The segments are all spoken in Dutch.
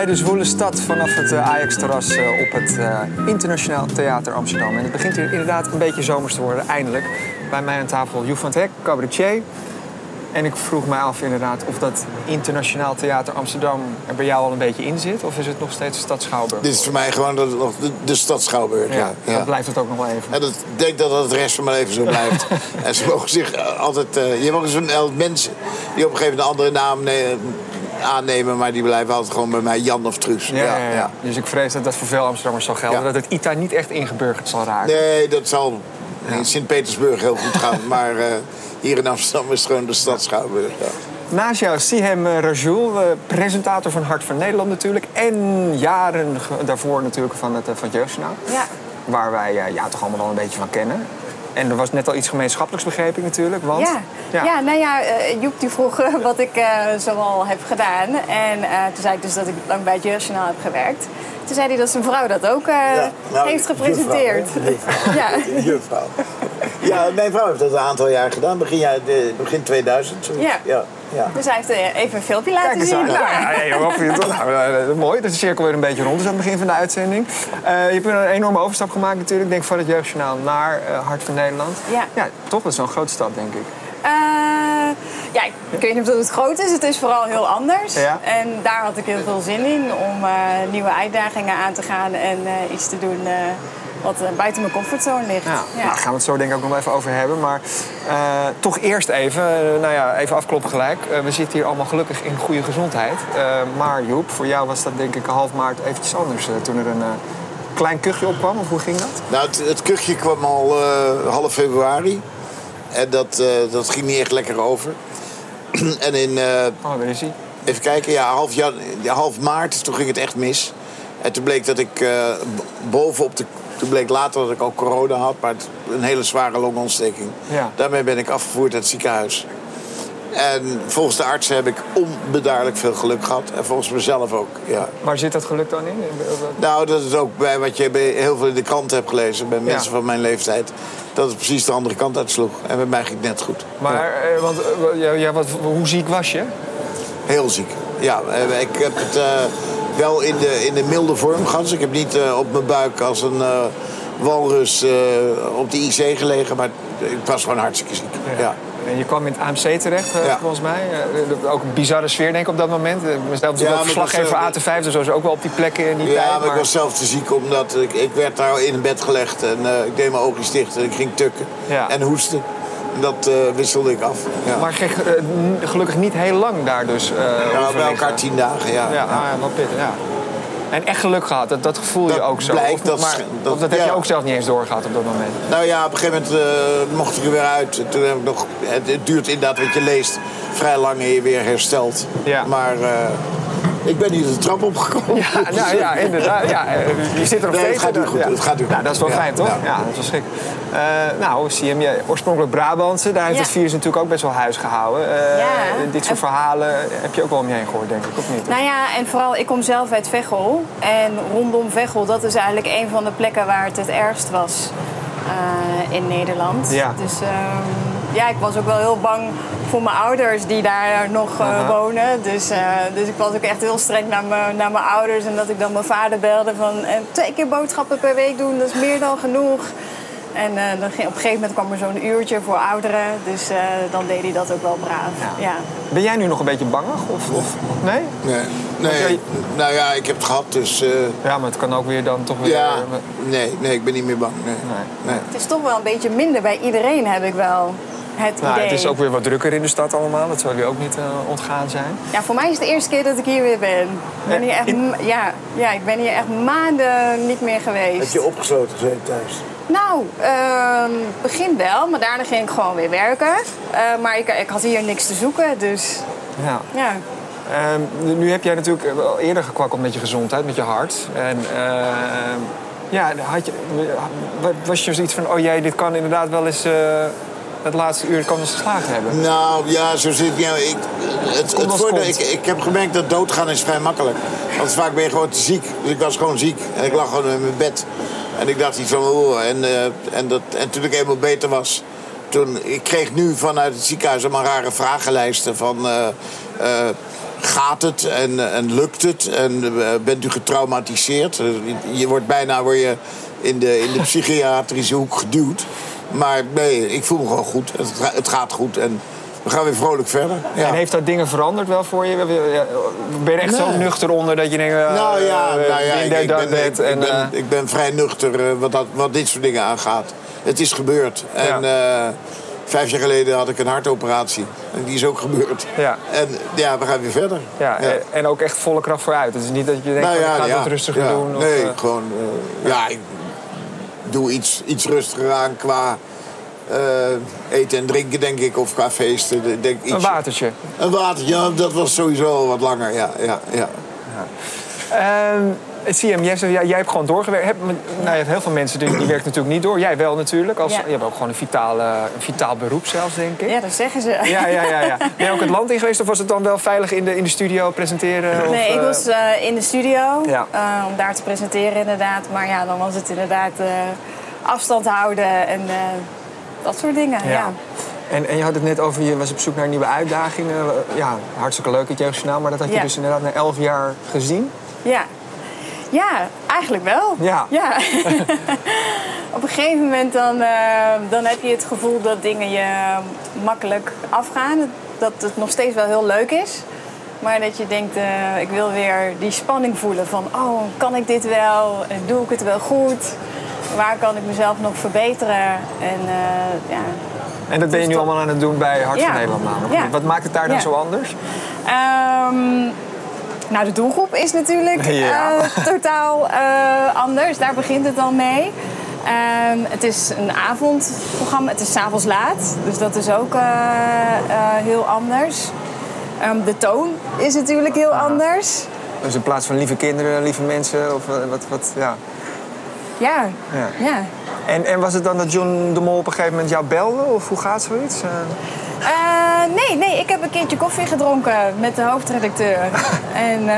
Bij de Zwoele Stad vanaf het eh, Ajax-terras eh, op het eh, Internationaal Theater Amsterdam. En het begint hier inderdaad een beetje zomers te worden, eindelijk. Bij mij aan tafel Joep van het Hek, cabaretier. En ik vroeg mij af inderdaad of dat Internationaal Theater Amsterdam er bij jou al een beetje in zit. Of is het nog steeds Stad Schouwburg? Dit is voor mij gewoon de, de, de stad Schouwburg. Ja, ja, dat blijft het ook nog wel even. En dat, ik denk dat dat het rest van mijn leven zo blijft. en ze mogen zich altijd... eh, je mag zo'n elf mensen die op een gegeven moment een andere naam ne- aannemen... maar die blijven altijd gewoon bij mij Jan of Truus. Ja, ja, ja. Dus ik vrees dat dat voor veel Amsterdammers zal gelden. Ja. Dat het ITA niet echt ingeburgerd zal raken. Nee, dat zal in Sint-Petersburg heel goed gaan. maar eh, hier in Amsterdam is het gewoon de stad Schouwburg. Ja. Naast jou Sihem eh, Rajoul, eh, presentator van Hart van Nederland natuurlijk. En jaren daarvoor natuurlijk van het, van het Jeugdjournaal. Ja. Waar wij ja, toch allemaal al een beetje van kennen. En er was net al iets gemeenschappelijks, begreep ik natuurlijk. Want, Ja. Ja. nou ja, eh, Joep die vroeg eh, wat ik eh zoal heb gedaan. En eh, toen zei ik dus dat ik lang bij het Jeugdjournaal heb gewerkt. Toen zei hij dat zijn vrouw dat ook eh, nou, heeft gepresenteerd. ja. Juffrouw. Ja, mijn vrouw heeft dat een aantal jaar gedaan. Begin, jaar, begin 2000. zoiets. Ja. ja, ja. Dus hij heeft eh, even een filmpje laten Kijk eens zien. Ja. Ja, mooi, dat is de cirkel weer een beetje rond is aan het begin van de uitzending. Eh, je hebt een enorme overstap gemaakt natuurlijk, denk ik, van het Jeugdjournaal naar eh, Hart van Nederland. Ja. ja toch, dat is zo'n grote stap, denk ik. Ja, ik weet niet of het groot is. Het is vooral heel anders. Ja. En daar had ik heel veel zin in om nieuwe uitdagingen aan te gaan en iets te doen wat eh, buiten mijn comfortzone ligt. Ja, Nou, daar gaan we het zo denk ik ook nog wel even over hebben. Maar eh, toch eerst even, eh, nou ja, even afkloppen gelijk. We zitten hier allemaal gelukkig in goede gezondheid. Eh, maar Joep, voor jou was dat denk ik half maart eventjes anders. toen er een eh, klein kuchje opkwam, of hoe ging dat? Nou, het, het kuchje kwam al eh, half februari. En dat, eh, dat ging niet echt lekker over. en in, eh, Oh, daar is hij. even kijken, ja, half, jan, ja, half maart, toen ging het echt mis. En toen bleek dat ik eh, b- bovenop de... Toen bleek later dat ik al corona had, maar een hele zware longontsteking. Ja. Daarmee ben ik afgevoerd uit het ziekenhuis. En volgens de artsen heb ik onbedaarlijk veel geluk gehad. En volgens mezelf ook, ja. Waar zit dat geluk dan in? Nou, dat is ook bij wat je bij heel veel in de krant hebt gelezen, bij mensen van mijn leeftijd. Dat het precies de andere kant uitsloeg. En bij mij ging het net goed. Maar, Ja. eh, want, eh, ja, wat, hoe ziek was je? Heel ziek. Ja, eh, ik heb het wel in de, in de milde vorm. Dus ik heb niet eh, op mijn buik als een eh, walrus eh, op de IC gelegen, maar ik was gewoon hartstikke ziek. Ja. En je kwam in het AMC terecht, Ja. volgens mij. Ook een bizarre sfeer, denk ik, op dat moment. Ik ben zelf Ja, verslaggever dat was, AT5, dus was ook wel op die plekken in die Ja, tijd. maar ik was zelf te ziek omdat ik, ik werd daar in een bed gelegd en ik deed mijn ogen dicht en ik ging tukken Ja. en hoesten. Dat eh, wisselde ik af. Ja. Maar eh, gelukkig niet heel lang daar dus. eh ja, bij elkaar tien dagen, ja. Ja, ah, ja, wel pittig, ja. En echt geluk gehad, dat, dat gevoel je Dat ook zo. blijkt, of, dat maar, sch- of dat- dat heb je ook zelf niet eens doorgehad op dat moment. Nou ja, op een gegeven moment mocht ik er weer uit. En Toen heb ik nog, het, het duurt inderdaad wat je leest vrij lang en je weer herstelt. Ja. Maar ik ben hier de trap opgekomen. Ja, nou ja, inderdaad. Ja, eh, je zit er nog Nee, het steeds. gaat nu hè? goed, Ja. het gaat nu goed. Nou, dat is wel Ja, fijn, toch? Ja, ja. dat is wel schrik. Eh, nou, Siem, jij oorspronkelijk Brabantse. Daar heeft Ja. het virus natuurlijk ook best wel huis gehouden. Eh, Ja. Dit soort En- verhalen heb je ook wel om je heen gehoord, denk ik, of niet? Nou ja, en vooral, ik kom zelf uit Veghel. En rondom Veghel, dat is eigenlijk een van de plekken waar het het ergst was eh, in Nederland. Ja. Dus ehm, ja, ik was ook wel heel bang voor mijn ouders die daar nog eh, wonen. Dus, eh, dus ik was ook echt heel streng naar, mijn- naar mijn ouders. En dat ik dan mijn vader belde van eh, twee keer boodschappen per week doen, dat is meer dan genoeg. En eh, dan ging, op een gegeven moment kwam er zo'n uurtje voor ouderen. Dus eh, dan deed hij dat ook wel braaf. Ja. Ja. Ben jij nu nog een beetje bangig? Of, of, nee? Nee, nee, jij- nou ja, ik heb het gehad, dus eh, Ja, maar het kan ook weer dan toch weer... ja, nee, nee, ik ben niet meer bang. Nee. Nee. Nee. Het is toch wel een beetje minder bij iedereen, heb ik wel het Nou, idee. het is ook weer wat drukker in de stad allemaal. Dat zal je ook niet eh, ontgaan zijn. Ja, voor mij is het de eerste keer dat ik hier weer ben. Ik ben hier echt, in- ja, ja, ik ben hier echt maanden niet meer geweest. Heb je opgesloten gezeten thuis? Nou, ehm, begin wel, maar daarna ging ik gewoon weer werken. Eh, maar ik, ik had hier niks te zoeken, dus Ja. ja. Ehm, nu heb jij natuurlijk wel eerder gekwakkeld met je gezondheid, met je hart. En ehm, ja, had je, was je zoiets van, oh jee, dit kan inderdaad wel eens... het laatste uur kan eens geslagen hebben. Nou ja, zo zit ja, ik. Het, het voordeel, ik, ik heb gemerkt dat doodgaan is vrij makkelijk. Want vaak ben je gewoon te ziek. Dus ik was gewoon ziek. En ik lag gewoon in mijn bed. En ik dacht iets van, oh. En, eh, en, dat, en toen ik eenmaal beter was, toen, ik kreeg nu vanuit het ziekenhuis allemaal rare vragenlijsten van... eh, eh, gaat het en, en lukt het? En bent u getraumatiseerd? Je wordt bijna word je in, de, in de psychiatrische hoek geduwd. Maar nee, ik voel me gewoon goed. Het, het gaat goed en we gaan weer vrolijk verder. Ja. En heeft dat dingen veranderd wel voor je? Ben je echt zo nuchter onder dat je denkt... eh, Nou ja, nou ik, ben, ik, En, ben, ik ben vrij nuchter eh, wat, dat, wat dit soort dingen aangaat. Het is gebeurd. En vijf jaar geleden had ik een hartoperatie. En die is ook gebeurd. Ja. En ja, we gaan weer verder. ja, en- ook echt volle kracht vooruit. Het is niet dat je denkt, Nou van, ik ga het rustiger ja. doen. Nee, gewoon... ja, ik doe iets, iets rustiger aan qua eh, eten en drinken, denk ik. Of qua feesten. Ik Denk, iets, een watertje. Een water, ja, dat was sowieso wat langer. Ja, ja, ja. Ehm CM, jij, ja, jij hebt gewoon doorgewerkt. Heb, nou, hebt heel veel mensen die, die werken natuurlijk niet door. Jij wel natuurlijk. Als, Ja. Je hebt ook gewoon een, vitale, een vitaal beroep zelfs, denk ik. Ja, dat zeggen ze. Ja, ja, ja, ja. Ben je ook het land in geweest of was het dan wel veilig in de, in de studio presenteren? Of, Nee, ik eh, was eh, in de studio Ja. eh, om daar te presenteren inderdaad. Maar ja, dan was het inderdaad eh, afstand houden en eh, dat soort dingen. Ja. Ja. En, en je had het net over, je was op zoek naar nieuwe uitdagingen. Ja, hartstikke leuk het Jeugdjournaal, maar dat had je Ja. dus inderdaad na elf jaar gezien. Ja, ja eigenlijk wel. Ja. Op een gegeven moment dan, eh, dan heb je het gevoel dat dingen je makkelijk afgaan. Dat het nog steeds wel heel leuk is. Maar dat je denkt, eh, ik wil weer die spanning voelen van... oh, kan ik dit wel? Doe ik het wel goed? Waar kan ik mezelf nog verbeteren? En eh, ja, En dat ben je nu toch- allemaal aan het doen bij Hart Ja. van Nederland. Ja. Wat maakt het daar dan zo anders? Ehm, nou, de doelgroep is natuurlijk Ja. eh, totaal eh, anders. Daar begint het al mee. Ehm, het is een avondprogramma. Het is 's avonds laat. Dus dat is ook eh, heel anders. Ehm, de toon is natuurlijk heel anders. Dus in plaats van lieve kinderen, lieve mensen of wat, wat ja. Ja, Ja. ja. En, en was het dan dat John de Mol op een gegeven moment jou belde? Of hoe gaat zoiets? Eh, Eh, nee, nee, ik heb een keertje koffie gedronken met de hoofdredacteur. en eh,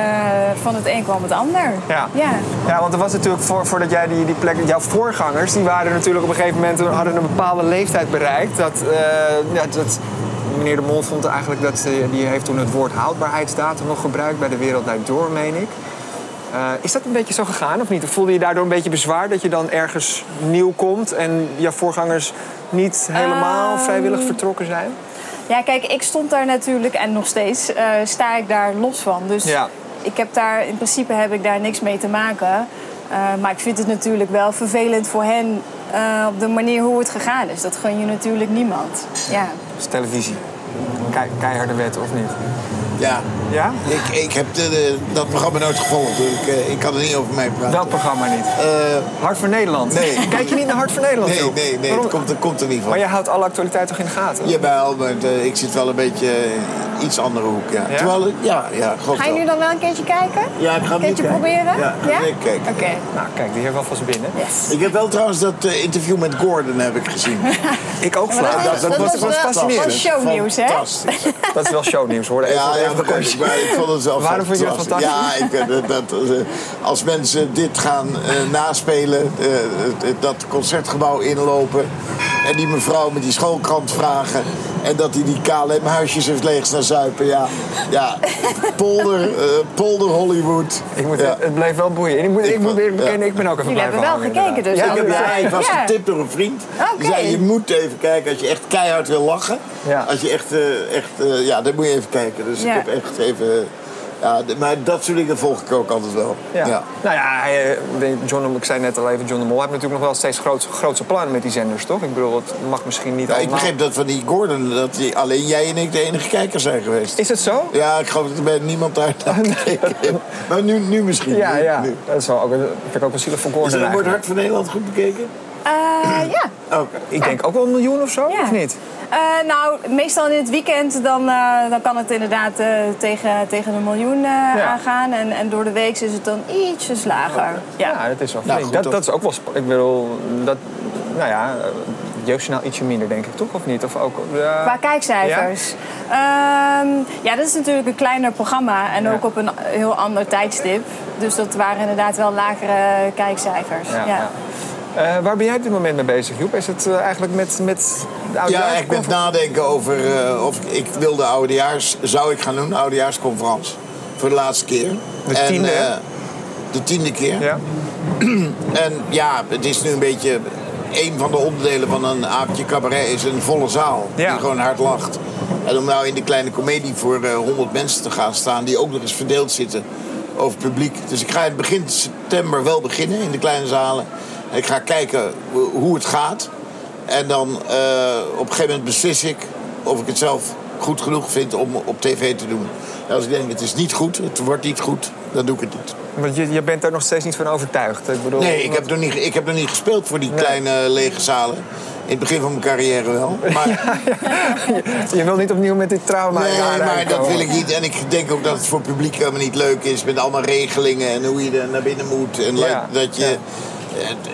van het een kwam het ander. Ja. ja. Ja, want er was natuurlijk voor, voordat jij die, die plek... Jouw voorgangers, die waren natuurlijk op een gegeven moment... hadden een bepaalde leeftijd bereikt. Dat, eh, ja, dat, meneer De Mol vond eigenlijk dat... eh, die heeft toen het woord houdbaarheidsdatum nog gebruikt... bij de Wereld Door, meen ik. Eh, is dat een beetje zo gegaan of niet? Of voelde je daardoor een beetje bezwaar dat je dan ergens nieuw komt... en jouw voorgangers niet helemaal Ehm, vrijwillig vertrokken zijn? Ja, kijk, ik stond daar natuurlijk en nog steeds eh, sta ik daar los van. Dus Ja. ik heb daar, in principe heb ik daar niks mee te maken. Eh, maar ik vind het natuurlijk wel vervelend voor hen eh, op de manier hoe het gegaan is. Dat gun je natuurlijk niemand. Ja. Dat is televisie. Kei, keiharde wet, of niet? Ja. Ja? Ik, ik heb de, de- dat programma nooit gevolgd. Dus ik, eh, ik kan er niet over mee praten. Welk programma niet? Eh, Hart voor Nederland? Nee. Kijk je niet naar Hart voor Nederland? nee, nee, nee, het komt, het komt er niet van. Maar je houdt alle actualiteit toch in de gaten? Jawel, maar eh, ik zit wel een beetje in iets andere hoek. Ja. Ja? Terwijl, ja, ja, Ga je wel. nu dan wel een keertje kijken? Ja, ik ga Een keertje kijken. proberen? Ja, ik ga zeker kijken. Oké. Nou, kijk, die heeft wel vast binnen. Yes. Ik heb wel trouwens dat interview met Gordon heb ik gezien. Ik ook, Vlad. dat Dat, was- dat, dat was, was fascinerend. was shownieuws, hè? Fantastisch. Dat is wel shownieuws, hoor. Even, Ja, ja, maar ik vond het Waarom vond je dat fantastisch. Ja, ik, eh, dat, dat, eh, als mensen dit gaan eh, naspelen, dat concertgebouw inlopen... en die mevrouw met die schoolkrant vragen... en dat hij die KLM-huisjes heeft leeg naar zuipen, ja. Ja, polder, eh, polder Hollywood. Ik moet, ja. Het bleef wel boeien. En ik moet, ik moet weer bekennen, ik ben ook even Jullie hebben wel hangen, gekeken dus. Ja, ik heb- Ja, ik was Ja. getipt door een vriend. Oké. Die zei, je moet even kijken als je echt keihard wil lachen. Ja. Als je echt, eh, echt eh, ja, dan moet je even kijken. Dus Ja. ik heb echt even... Ja, maar dat soort dingen volg ik ook altijd wel. Ja. Ja. Nou ja, hij, eh, John, ik zei net al even, John de Mol heeft natuurlijk nog wel steeds groot, grootse plannen met die zenders, toch? Ik bedoel, het mag misschien niet Ja, ik begreep dat van die Gordon, dat die, alleen jij en ik de enige kijkers zijn geweest. Is het zo? Ja, ik geloof dat er bij niemand daar naar gekeken. Maar nu, nu misschien. Ja, Nu- ja. nu. Dat is wel ook, vind ik ook wel zielig voor Is Gordon er wordt eigenlijk. Hart van Nederland goed bekeken? Eh, ja. Oké. Ik denk ook wel een miljoen of zo, Ja. of niet? Eh, nou, meestal in het weekend dan, eh, dan kan het inderdaad eh, tegen, tegen een miljoen eh, Ja. aangaan. En, en door de week is het dan ietsjes lager. Ja, Ja. dat is wel Nou, flink. goed, dat, dat is ook wel... Ik bedoel, dat... Nou ja, jeugdjournaal ietsje minder, denk ik, toch? Of niet? Of ook... ja. Qua kijkcijfers. Ja? ja, dat is natuurlijk een kleiner programma en Ja. ook op een heel ander tijdstip. Dus dat waren inderdaad wel lagere kijkcijfers. Ja, Ja. ja. Eh, waar ben jij op dit moment mee bezig, Joep? Is het eh, eigenlijk met, met de Ja, oudejaarsconferentie? ik ben het nadenken over eh, of ik, ik wil de oudejaars, zou ik gaan doen, de oudejaarsconferentie. Voor de laatste keer. De tiende, eh, de tiende keer. Ja. En ja, het is nu een beetje... Een van de onderdelen van een aapje cabaret is een volle zaal. Ja. Die gewoon hard lacht. En om nou in de kleine komedie voor eh 100 mensen te gaan staan... die ook nog eens verdeeld zitten over het publiek. Dus ik ga in begin september wel beginnen in de kleine zalen. Ik ga kijken hoe- het gaat. En dan eh, op een gegeven moment beslis ik of ik het zelf goed genoeg vind om op tv te doen. En als ik denk het is niet goed, het wordt niet goed, dan doe ik het niet. Want je, je bent daar nog steeds niet van overtuigd. Ik bedoel, Nee, ik heb, nog niet, ik heb nog niet gespeeld voor die Nee. kleine lege zalen. In het begin van mijn carrière wel. Maar, Je wil niet opnieuw met dit trauma je nee, maar dat wil ik niet. En ik denk ook dat het voor het publiek helemaal niet leuk is. Met allemaal regelingen en hoe je er naar binnen moet. En Ja, dat je, eh,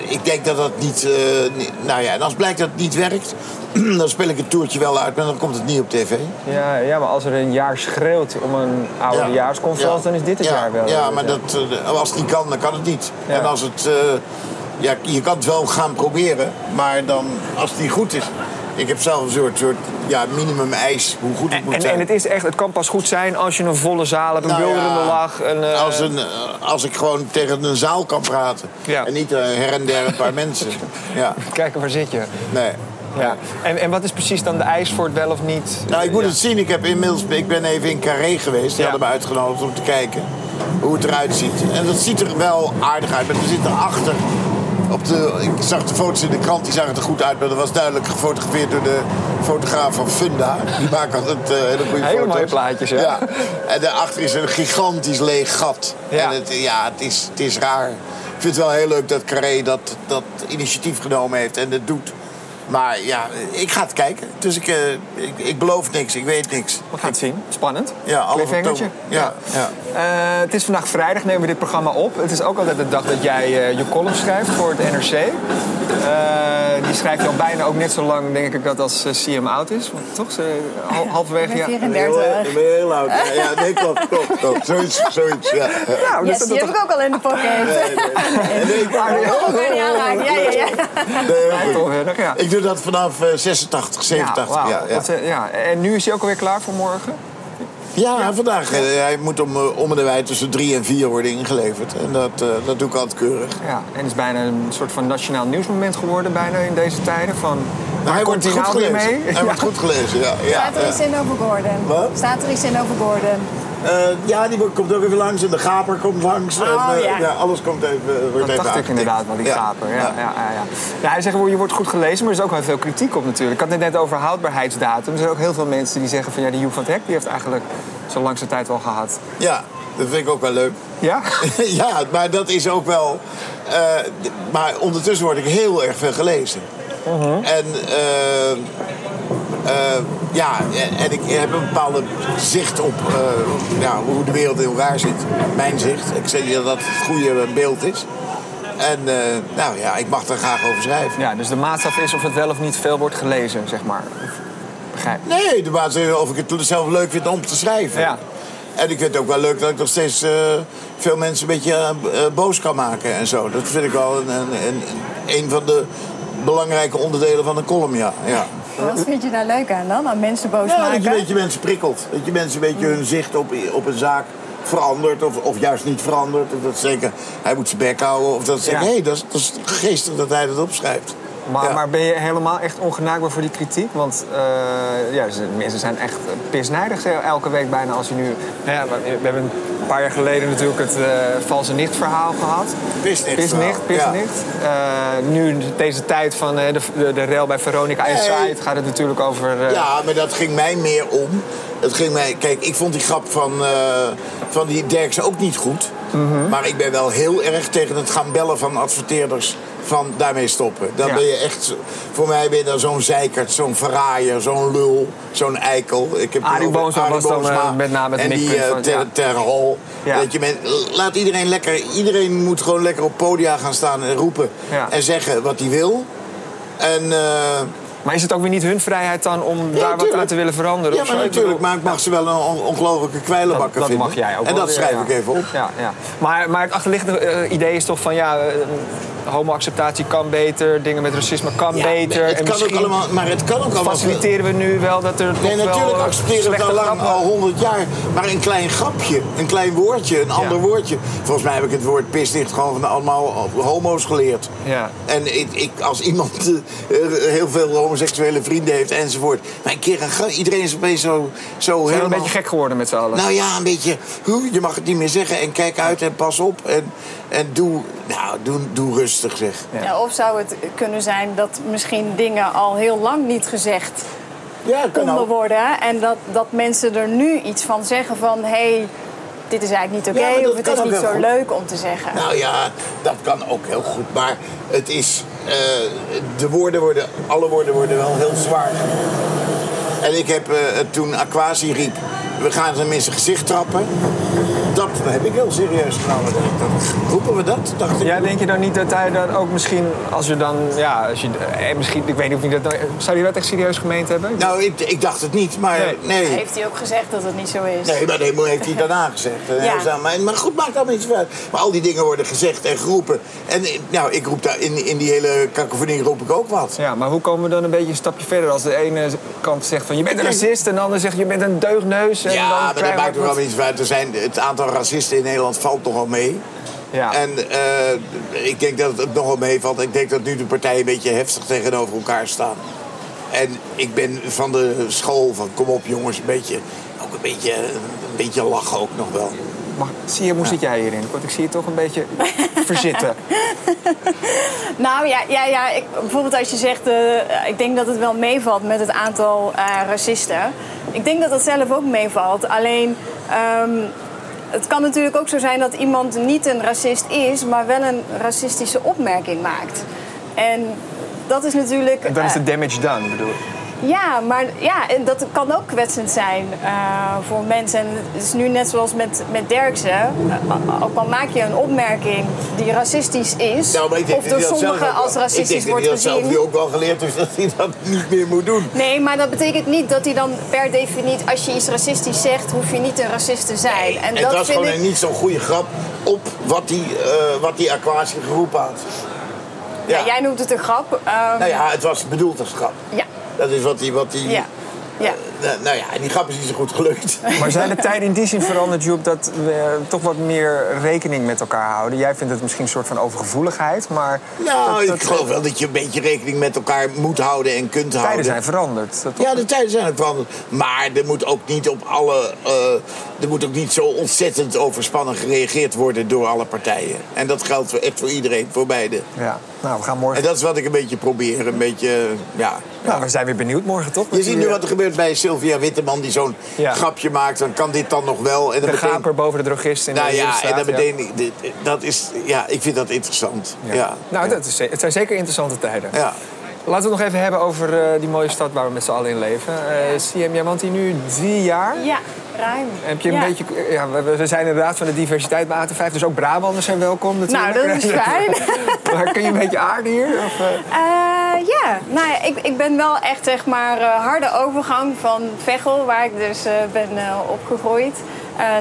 Ik denk dat dat niet... eh, niet- nou ja, en als blijkt dat het niet werkt... dan speel ik het toertje wel uit, maar dan komt het niet op tv. Ja, ja, maar als er een jaar schreeuwt om een oudejaarsconferentie, dan is dit het ja, jaar wel. Ja, maar dat, eh, als het niet kan, dan kan het niet. Ja. En als het... eh, ja, je kan het wel gaan proberen, maar dan, als het niet goed is... Ik heb zelf een soort, soort ja, minimum eis hoe goed het moet En, zijn. en het is echt, het kan pas goed zijn als je een volle zaal hebt, een Nou ja, lach. Een, eh, als, een, eh, als ik gewoon tegen een zaal kan praten. Ja. En niet eh, her en der een paar mensen. Ja, Kijken, waar zit je? nee. Ja. En, en wat is precies dan de eis voor het wel of niet? Nou, ik moet Ja. het zien. Ik, heb inmiddels, ik ben even in Carré geweest. Die Ja. hadden me uitgenodigd om te kijken hoe het eruit ziet. En dat ziet er wel aardig uit. Maar er zit erachter... Op de, ik zag de foto's in de krant, die zagen er goed uit. Maar dat was duidelijk gefotografeerd door de fotograaf van Funda. Die maakt altijd eh, hele goede Hele foto's. mooie plaatjes, ja. ja. En daarachter is een gigantisch leeg gat. Ja. En het, ja, het is, het is raar. Ik vind het wel heel leuk dat Carré dat, dat initiatief genomen heeft en het doet. Maar ja, ik ga het kijken. Dus ik, eh, ik, ik beloof niks, ik weet niks. We gaan het zien. Spannend. Ja, oktober. Ja, ja. Eh, het is vandaag vrijdag, nemen we dit programma op. Het is ook altijd de dag dat jij eh, je column schrijft voor het NRC. Eh, die schrijf je al bijna ook net zo lang, denk ik, dat als CM oud is. Want toch? Ze, hal- halverwege... Ik Ja. ben 34. Ik ben heel oud. Ja, ja nee, klopt, klopt, klopt. Zoiets, zoiets, ja. Nou, dus Yes, dat- die heb ik ook al in de pocket. Nee, ik, Oh, kan niet aanraken. Ja, ja, ja. nee? Ja. ik doe dat vanaf eh, 86, 87. wauw. Ja, ja. Dat, ja. En nu is hij ook alweer klaar voor morgen? Ja, vandaag. eh, hij moet om, eh, om de wij tussen drie en vier worden ingeleverd. En dat, eh, dat doe ik altijd keurig. Ja. En het is bijna een soort van nationaal nieuwsmoment geworden bijna in deze tijden. Van, Maar waar hij komt wordt hij goed nou gelezen. mee? Hij Ja. wordt goed gelezen, ja. ja, Staat er iets in over Gordon? Wat? Staat er iets in over Gordon? Eh, ja, die komt ook even langs en de gaper komt langs. Oh, en, eh, ja. alles komt even, wordt Dat dacht ik inderdaad wel, die Ja. gaper. Ja, ja. Ja, ja, ja. hij zegt, je wordt goed gelezen, maar er is ook wel veel kritiek op natuurlijk. Ik had het net over houdbaarheidsdatum. Er zijn ook heel veel mensen die zeggen van... ja, die Joep van het Hek die heeft eigenlijk zo langste tijd wel gehad. Ja, dat vind ik ook wel leuk. Ja? ja, maar dat is ook wel... eh, maar ondertussen word ik heel erg veel gelezen. Mhm. En... eh, ja, en ik heb een bepaalde zicht op eh, ja, hoe de wereld in elkaar zit. Mijn zicht. Ik zeg niet dat dat het goede beeld is. En eh, nou ja, ik mag daar graag over schrijven. Ja, dus de maatstaf is of het wel of niet veel wordt gelezen, zeg maar. Begrijp. Nee, de baas is of ik het zelf leuk vind om te schrijven. Ja. En ik vind het ook wel leuk dat ik nog steeds veel mensen een beetje boos kan maken en zo. Dat vind ik wel een, een, een, een van de belangrijke onderdelen van een column, ja. ja. Wat vind je daar leuk aan dan? Aan mensen boos Ja, dat maken? je een beetje mensen prikkelt. Dat je mensen een beetje hun zicht op, op een zaak verandert of, of juist niet verandert. Of dat ze denken, hij moet zijn bek houden. Of dat ze Ja. hé, hey, dat, is, dat is geestig dat hij dat opschrijft. Maar, Ja. maar ben je helemaal echt ongenaakbaar voor die kritiek? Want eh, ja, ze- mensen zijn echt pisnijdig zeg, elke week bijna als je nu... Nou ja, we hebben een paar jaar geleden natuurlijk het eh, valse nicht verhaal gehad. Pisnicht Pisnicht, pisnicht. Eh, nu deze tijd van eh, de, de, de rel bij Veronica Nee. Inside gaat het natuurlijk over... eh, Ja, maar dat ging mij meer om. Het ging mij, kijk, ik vond die grap van, eh, van die Derksen ook niet goed. Mhm. Maar ik ben wel heel erg tegen het gaan bellen van adverteerders. Van daarmee stoppen. Dan Ja. ben je echt. Voor mij ben je dan zo'n zeikert, zo'n verraaier, zo'n lul, zo'n eikel. Ik heb Arie Boomsma was dan, eh, met name het En die eh, van- ter, ja. ter. Ja. Dat je met, laat iedereen lekker. Iedereen moet gewoon lekker op podia gaan staan en roepen. En zeggen wat hij wil. En. eh, Maar is het ook weer niet hun vrijheid dan om daar wat aan te willen veranderen? Ja, maar zo? Natuurlijk. Maar ik mag ze wel een on- ongelofelijke kwijlenbakker dat, dat vinden. mag jij ook En dat schrijf ja. ik even op. Ja, ja. Maar, maar het achterliggende idee is toch van ja, homoacceptatie kan beter, dingen met racisme kan Ja, beter. het en kan ook allemaal, maar het kan ook allemaal... faciliteren we nu wel dat er Nee, natuurlijk eh, accepteren we het al lang, al honderd jaar. Maar een klein grapje, een klein woordje, een ander woordje. Volgens mij heb ik het woord pisdicht gewoon van allemaal homo's geleerd. Ja. En ik, ik, als iemand eh, heel veel homoseksuele vrienden heeft enzovoort. Maar een keer een gra- iedereen is opeens zo, zo Zijn we een helemaal... beetje gek geworden met z'n allen. Nou ja, een beetje, je mag het niet meer zeggen. En kijk uit en pas op. En, en doe, nou, doe, doe rustig zeg. Ja. Ja, of zou het kunnen zijn dat misschien dingen al heel lang niet gezegd Ja, konden ook. worden. En dat, dat mensen er nu iets van zeggen van... hé, hey, dit is eigenlijk niet oké Ja, of het is ook niet zo goed. leuk om te zeggen. Nou ja, dat kan ook heel goed. Maar het is. eh, de woorden worden. Alle woorden worden wel heel zwaar. En ik heb eh, toen Aquasi riep. We gaan hem in zijn gezicht trappen. Dat heb ik heel serieus genomen. Dat, dat, roepen we dat? Dacht ik. Ja, denk je dan niet dat hij dan ook misschien, als je dan, ja, als je, eh, misschien, ik weet niet of hij dat, zou hij dat echt serieus gemeend hebben? Nou, ik, ik dacht het niet, maar Nee. nee. Heeft hij ook gezegd dat het niet zo is? Nee, maar dat heeft hij daarna gezegd. En Ja. maar, goed, maakt allemaal niet zo uit. Maar al die dingen worden gezegd en geroepen. En eh, nou, ik roep daar in, in die hele kakofonie roep ik ook wat. Ja, maar hoe komen we dan een beetje een stapje verder als de ene kant zegt van je bent een racist en de ander zegt je bent een deugneus. En Ja, dan maar dat maakt er wel iets uit. Er zijn, het aantal racisten in Nederland valt nogal mee. Ja. En eh, ik denk dat het nogal meevalt. Ik denk dat nu de partijen een beetje heftig tegenover elkaar staan. En ik ben van de school van kom op jongens, een beetje, ook een beetje, een beetje lachen ook nog wel. Maar zie je, hoe zit jij hierin? Want ik zie je toch een beetje verzitten. Nou ja, ja, ja ik, bijvoorbeeld als je zegt, eh, ik denk dat het wel meevalt met het aantal eh, racisten. Ik denk dat dat zelf ook meevalt. Alleen, ehm, het kan natuurlijk ook zo zijn dat iemand niet een racist is, maar wel een racistische opmerking maakt. En dat is natuurlijk. En dan is eh, de damage done, bedoel ik. Ja, maar ja, en dat kan ook kwetsend zijn eh, voor mensen. En het is nu net zoals met, met Derksen. Eh, ook al maak je een opmerking die racistisch is, Nou, maar ik denk of door sommigen als racistisch Ik denk wordt dat hij dat zelf gezien. nu ook wel geleerd heeft dat hij dat niet meer moet doen. Nee, maar dat betekent niet dat hij dan per definitie, als je iets racistisch zegt, hoef je niet een racist te zijn. En het dat was vind gewoon ik. niet zo'n goede grap op wat die, eh wat die Aquatie geroepen had. Ja, jij noemt het een grap. ehm, Nou ja, het was bedoeld als grap. ja. Dat is wat die... Wat die Ja. Ja. Eh, nou ja, en die grap is niet zo goed gelukt. Maar zijn de tijden in die zin veranderd, Joep, dat we eh, toch wat meer rekening met elkaar houden? Jij vindt het misschien een soort van overgevoeligheid, maar Nou, dat- ik geloof wel dat je een beetje rekening met elkaar moet houden en kunt de houden. tijden zijn veranderd. Dat Ja, de tijden zijn ook veranderd. Maar er moet ook niet op alle. eh, er moet ook niet zo ontzettend overspannen gereageerd worden door alle partijen. En dat geldt echt voor iedereen, voor beide. ja. Nou, we gaan morgen. En dat is wat ik een beetje probeer. Een beetje, ja. Nou, we zijn weer benieuwd morgen, toch? Je ziet nu eh, wat er gebeurt bij Sylvia Witteman, die zo'n Ja. grapje maakt. Dan kan dit dan nog wel. En dan De meteen- gaper boven de drogist in Nou de ja, en dan meteen. dit- Dat is, ja, ik vind dat interessant. Ja. Nou, dat is, het zijn zeker interessante tijden. Ja. Laten we het nog even hebben over eh, die mooie stad waar we met z'n allen in leven. Eh CM, jij woont hier nu drie jaar. ja, ruim. Heb je een Ja. beetje, ja, we, zijn inderdaad van de diversiteit bij AT5, dus ook Brabanders zijn welkom natuurlijk. Nou, dat is fijn. maar kun je een beetje aarden hier? Of, eh? Eh, ja, nou ja, ik, ik ben wel echt zeg maar eh, harde overgang van Veghel, waar ik dus ben opgegroeid,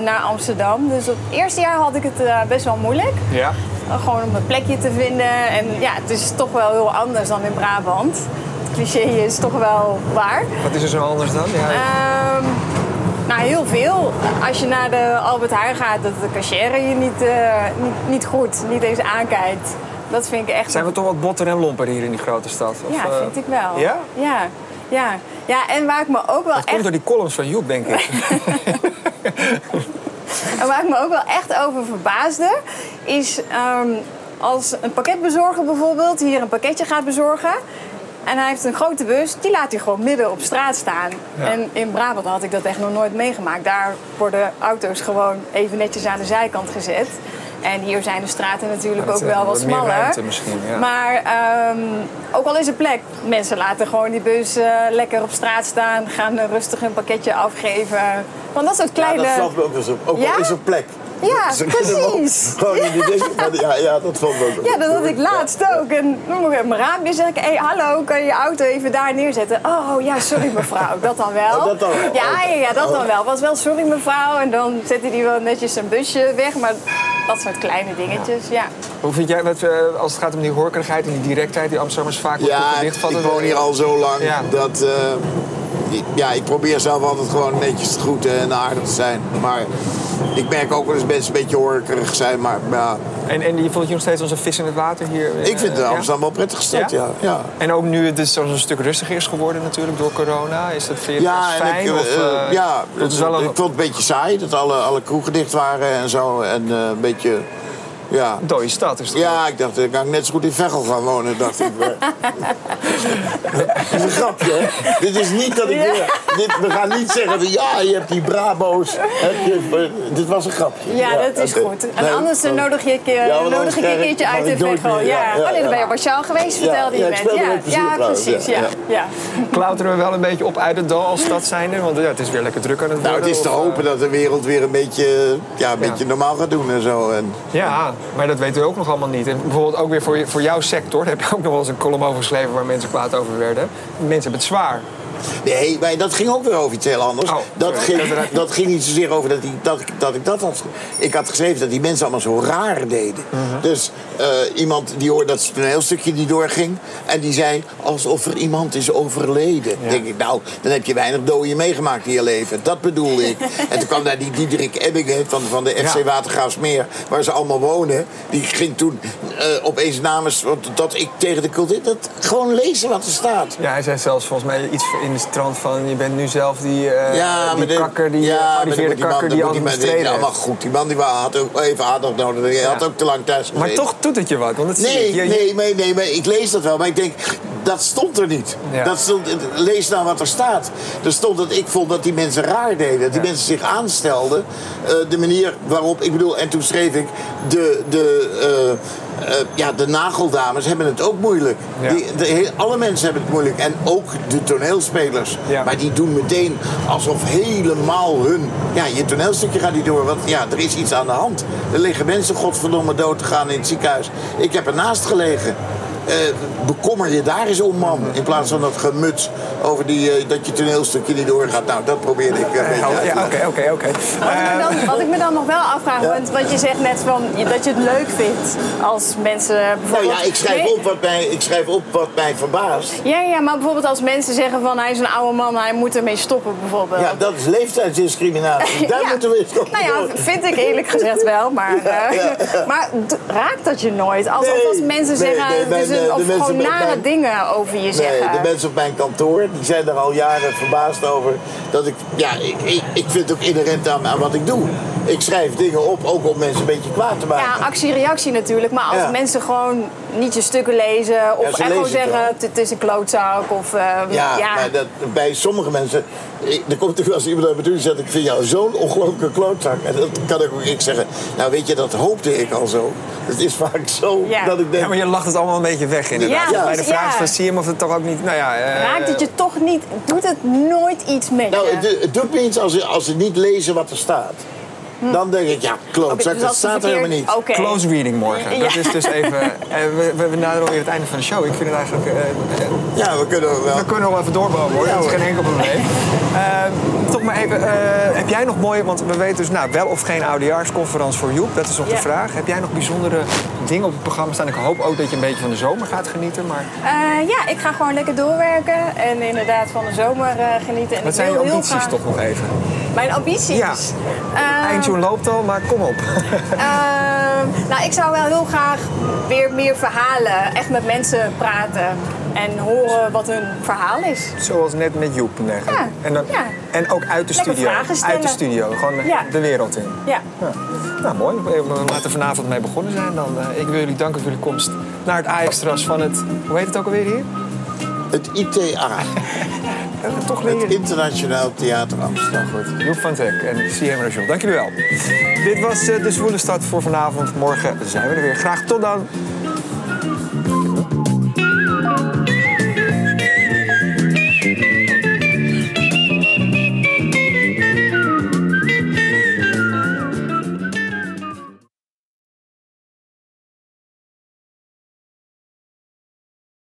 naar Amsterdam. Dus op het eerste jaar had ik het best wel moeilijk. Ja. Gewoon om een plekje te vinden. En ja, het is toch wel heel anders dan in Brabant. Het cliché is toch wel waar. Wat is er zo anders dan? Ja, Ehm, nou, heel veel. Als je naar de Albert Heijn gaat, dat de cashier je niet, eh, niet, niet goed, niet eens aankijkt. Dat vind ik echt... zijn we toch wat botter en lomper hier in die grote stad? Of, Ja, eh, vind ik wel. Ja? Ja, ja. ja en waar ik me ook wel Dat komt echt, door die columns van Joep, denk ik. en waar ik me ook wel echt over verbaasde, is ehm, als een pakketbezorger bijvoorbeeld hier een pakketje gaat bezorgen. En hij heeft een grote bus, die laat hij gewoon midden op straat staan. Ja. En in Brabant had ik dat echt nog nooit meegemaakt. Daar worden auto's gewoon even netjes aan de zijkant gezet. En hier zijn de straten natuurlijk Ja, ook eh, wel wat smaller. ja. Maar ehm, ook al is er plek, mensen laten gewoon die bus eh, lekker op straat staan, gaan rustig een pakketje afgeven. Van dat soort Ja, kleine. dat valt me ook wel eens op. Ook Ja? al is er plek. Ja, Ze precies. Gewoon in die disco. Maar Ja, ja, dat vond ik ook. Ja, dat had ik laatst ook. En dan moet ik mijn raampje zeg ik, hé, hey, hallo, kan je je auto even daar neerzetten? Oh, ja, sorry mevrouw, dat dan wel. Oh, dat dan wel. Ja, ja, ja, dat dan wel. Was wel sorry mevrouw. En dan zette hij wel netjes zijn busje weg. Maar dat soort kleine dingetjes, ja. Hoe vind jij, wat, eh, als het gaat om die horkerigheid en die directheid die Amsterdammers vaak op Ja, ik woon hier al zo lang Ja. dat... eh, ik- ja, ik probeer zelf altijd gewoon netjes te groeten en aardig te zijn. Maar ik merk ook wel eens mensen een beetje horkerig zijn. Maar ja, En, en je voelt je nog steeds als een vis in het water hier? eh, ik vind ja? Amsterdam wel prettig stad, ja. ja. En ook nu het dus zo'n een stuk rustiger is geworden natuurlijk door corona. Is dat je Ja, fijn? ik, of, eh, eh, ja dat is wel een ik vond het een beetje saai dat alle, alle kroegen dicht waren en zo. En eh, een beetje, ja. dode stad. Is het Ja, ik dacht, dan kan ik net zo goed in Veghel gaan wonen, dacht ik. Dat is een grapje, hè? Dit is niet dat ik... Ja. Dit, we gaan niet zeggen, van, ja, je hebt die Brabo's. Heb je, dit was een grapje. Ja, dat is goed. En Nee, anders eh, nodig, je, keer, Ja, nodig ik je een ik- keertje uit ik in Veghel. Ja. nee, dan ben je op Marciaal geweest, vertelde ja, je ik speelde Ja, precies. ja, Ja. Klauteren we wel een beetje op uit het dal als stad zijnde? Want ja, het is weer lekker druk aan het worden. Nou, het is te of, eh, hopen dat de wereld weer een beetje, ja, een beetje normaal gaat doen en zo. En, Ja, maar dat weten we ook nog allemaal niet. En bijvoorbeeld ook weer voor, voor jouw sector, daar heb je ook nog wel eens een column over geschreven waar mensen kwaad over werden. Mensen hebben het zwaar. Nee, maar dat ging ook weer over iets heel anders. Oh, dat, ging, dat ging niet zozeer over dat, die, dat, ik- dat ik dat had. Ik had geschreven dat die mensen allemaal zo raar deden. Mhm. Dus eh, iemand die hoorde dat toneelstukje die doorging. En die zei alsof er iemand is overleden. Denk ik, nou, dan heb je weinig doden meegemaakt in je leven. Dat bedoelde ik. en toen kwam daar die Diederik Ebbingen van, van de FC Ja. Watergraafsmeer. Waar ze allemaal wonen. Die ging toen eh, opeens namens dat ik tegen de cultuur... Dat gewoon lezen wat er staat. Ja, hij zei zelfs volgens mij iets in de trant van je bent nu zelf die, eh Ja, die maar de- kakker, die ja, ja, maar gearriveerde die man- kakker die die man- bestreden Ja, maar goed, die man die had ook even aandacht nodig. Hij had ook te lang thuis Maar gezeten. toch doet het je wat, want het Nee. Je- nee, nee, nee, maar ik lees dat wel. Maar ik denk, dat stond er niet. Ja. Dat stond, lees nou wat er staat. Er stond dat ik vond dat die mensen raar deden. Dat die mensen zich aanstelden. eh, de manier waarop, ik bedoel, en toen schreef ik... De, de, eh, eh, ja, de nageldames hebben het ook moeilijk. Ja. Die, de, alle mensen hebben het moeilijk. En ook de toneelspelers. Ja. Maar die doen meteen alsof helemaal hun... Ja, je toneelstukje gaat niet door. Want ja, er is iets aan de hand. Er liggen mensen godverdomme dood te gaan in het ziekenhuis. Ik heb ernaast gelegen. Eh, bekommer je daar eens om, man. In plaats van dat gemuts over die, eh, dat je toneelstukje niet doorgaat. Nou, dat probeerde ik eh, een beetje uit te ja, oké, oké, oké. Wat, ik me dan, wat ik me dan nog wel afvraag, want wat je zegt net van je- dat je het leuk vindt als mensen Nou bijvoorbeeld. ja, ik schrijf, Nee, op wat mij, ik schrijf op wat mij verbaast. Ja, ja, maar bijvoorbeeld als mensen zeggen van hij is een oude man, hij moet ermee stoppen bijvoorbeeld. Ja, dat is leeftijdsdiscriminatie. Daar Ja. moeten we eens op Nou ja, door. vind ik eerlijk gezegd wel, maar, eh, maar d- raakt dat je nooit? Alsof Nee, als mensen nee, zeggen, nee, dus eh, de of mensen gewoon nare mijn- dingen over je Nee, zeggen. de mensen op mijn kantoor die zijn er al jaren verbaasd over. Dat ik, ja, ik, ik, ik vind het ook inherent aan, aan wat ik doe. Ik schrijf dingen op, ook om mensen een beetje kwaad te maken. Ja, actie-reactie natuurlijk. Maar als Ja. mensen gewoon niet je stukken lezen of Ja, ze gewoon het zeggen het, is een klootzak of eh, Ja, ja. maar dat, bij sommige mensen... Ik, er komt natuurlijk als iemand naar me toe en zegt... ik vind jou zo'n ongelooflijke klootzak. En dat kan ook ik zeggen... nou weet je, dat hoopte ik al zo. Het is vaak zo Ja. dat ik denk... Ja, maar je lacht het allemaal een beetje weg inderdaad. Ja, Bij de vraag ja. van zie je hem of het toch ook niet... Nou ja, eh, Raakt het je toch niet, doet het nooit iets met Nou, je? het, het doet me iets als, als ze niet lezen wat er staat. Dan denk ik, ja, Oké, dus dat staat er helemaal niet. Close reading morgen. Ja. Dat is dus even... eh, we, we, we naderen alweer het einde van de show. Ik vind het eigenlijk... eh, Ja, we kunnen wel. we kunnen nog wel even doorbouwen hoor. Ja, dat is geen enkel probleem. Eh, toch maar even... eh, heb jij nog mooie... Want we weten dus nou, wel of geen oudejaarsconferentie voor Joep. Dat is nog de vraag. Heb jij nog bijzondere dingen op het programma staan? Ik hoop ook dat je een beetje van de zomer gaat genieten. Maar Eh, ja, ik ga gewoon lekker doorwerken en inderdaad van de zomer eh, genieten. En wat zijn je ambities graag- toch nog even? Mijn ambities? Ja. Eh, Eindtune loopt al, maar kom op. Ehm, nou, ik zou wel heel graag weer meer verhalen, echt met mensen praten en horen wat hun verhaal is. Zoals net met Joep. Ja, En, dan, ja. en ook uit de Lekker studio. Uit de studio. Gewoon Ja. de wereld in. Ja. Ja. Nou, mooi. We laten vanavond mee begonnen zijn. Dan, eh, ik wil jullie danken voor jullie komst naar het Ajax-terras van het... Hoe heet het ook alweer hier? Het ITA, Toch het leren. Internationaal Theater Amsterdam. Goed. Joep van Teck en CM Rachel. Dank jullie wel. Dit was eh, de Zwoele Stad voor vanavond. Morgen zijn we er weer. Graag tot dan.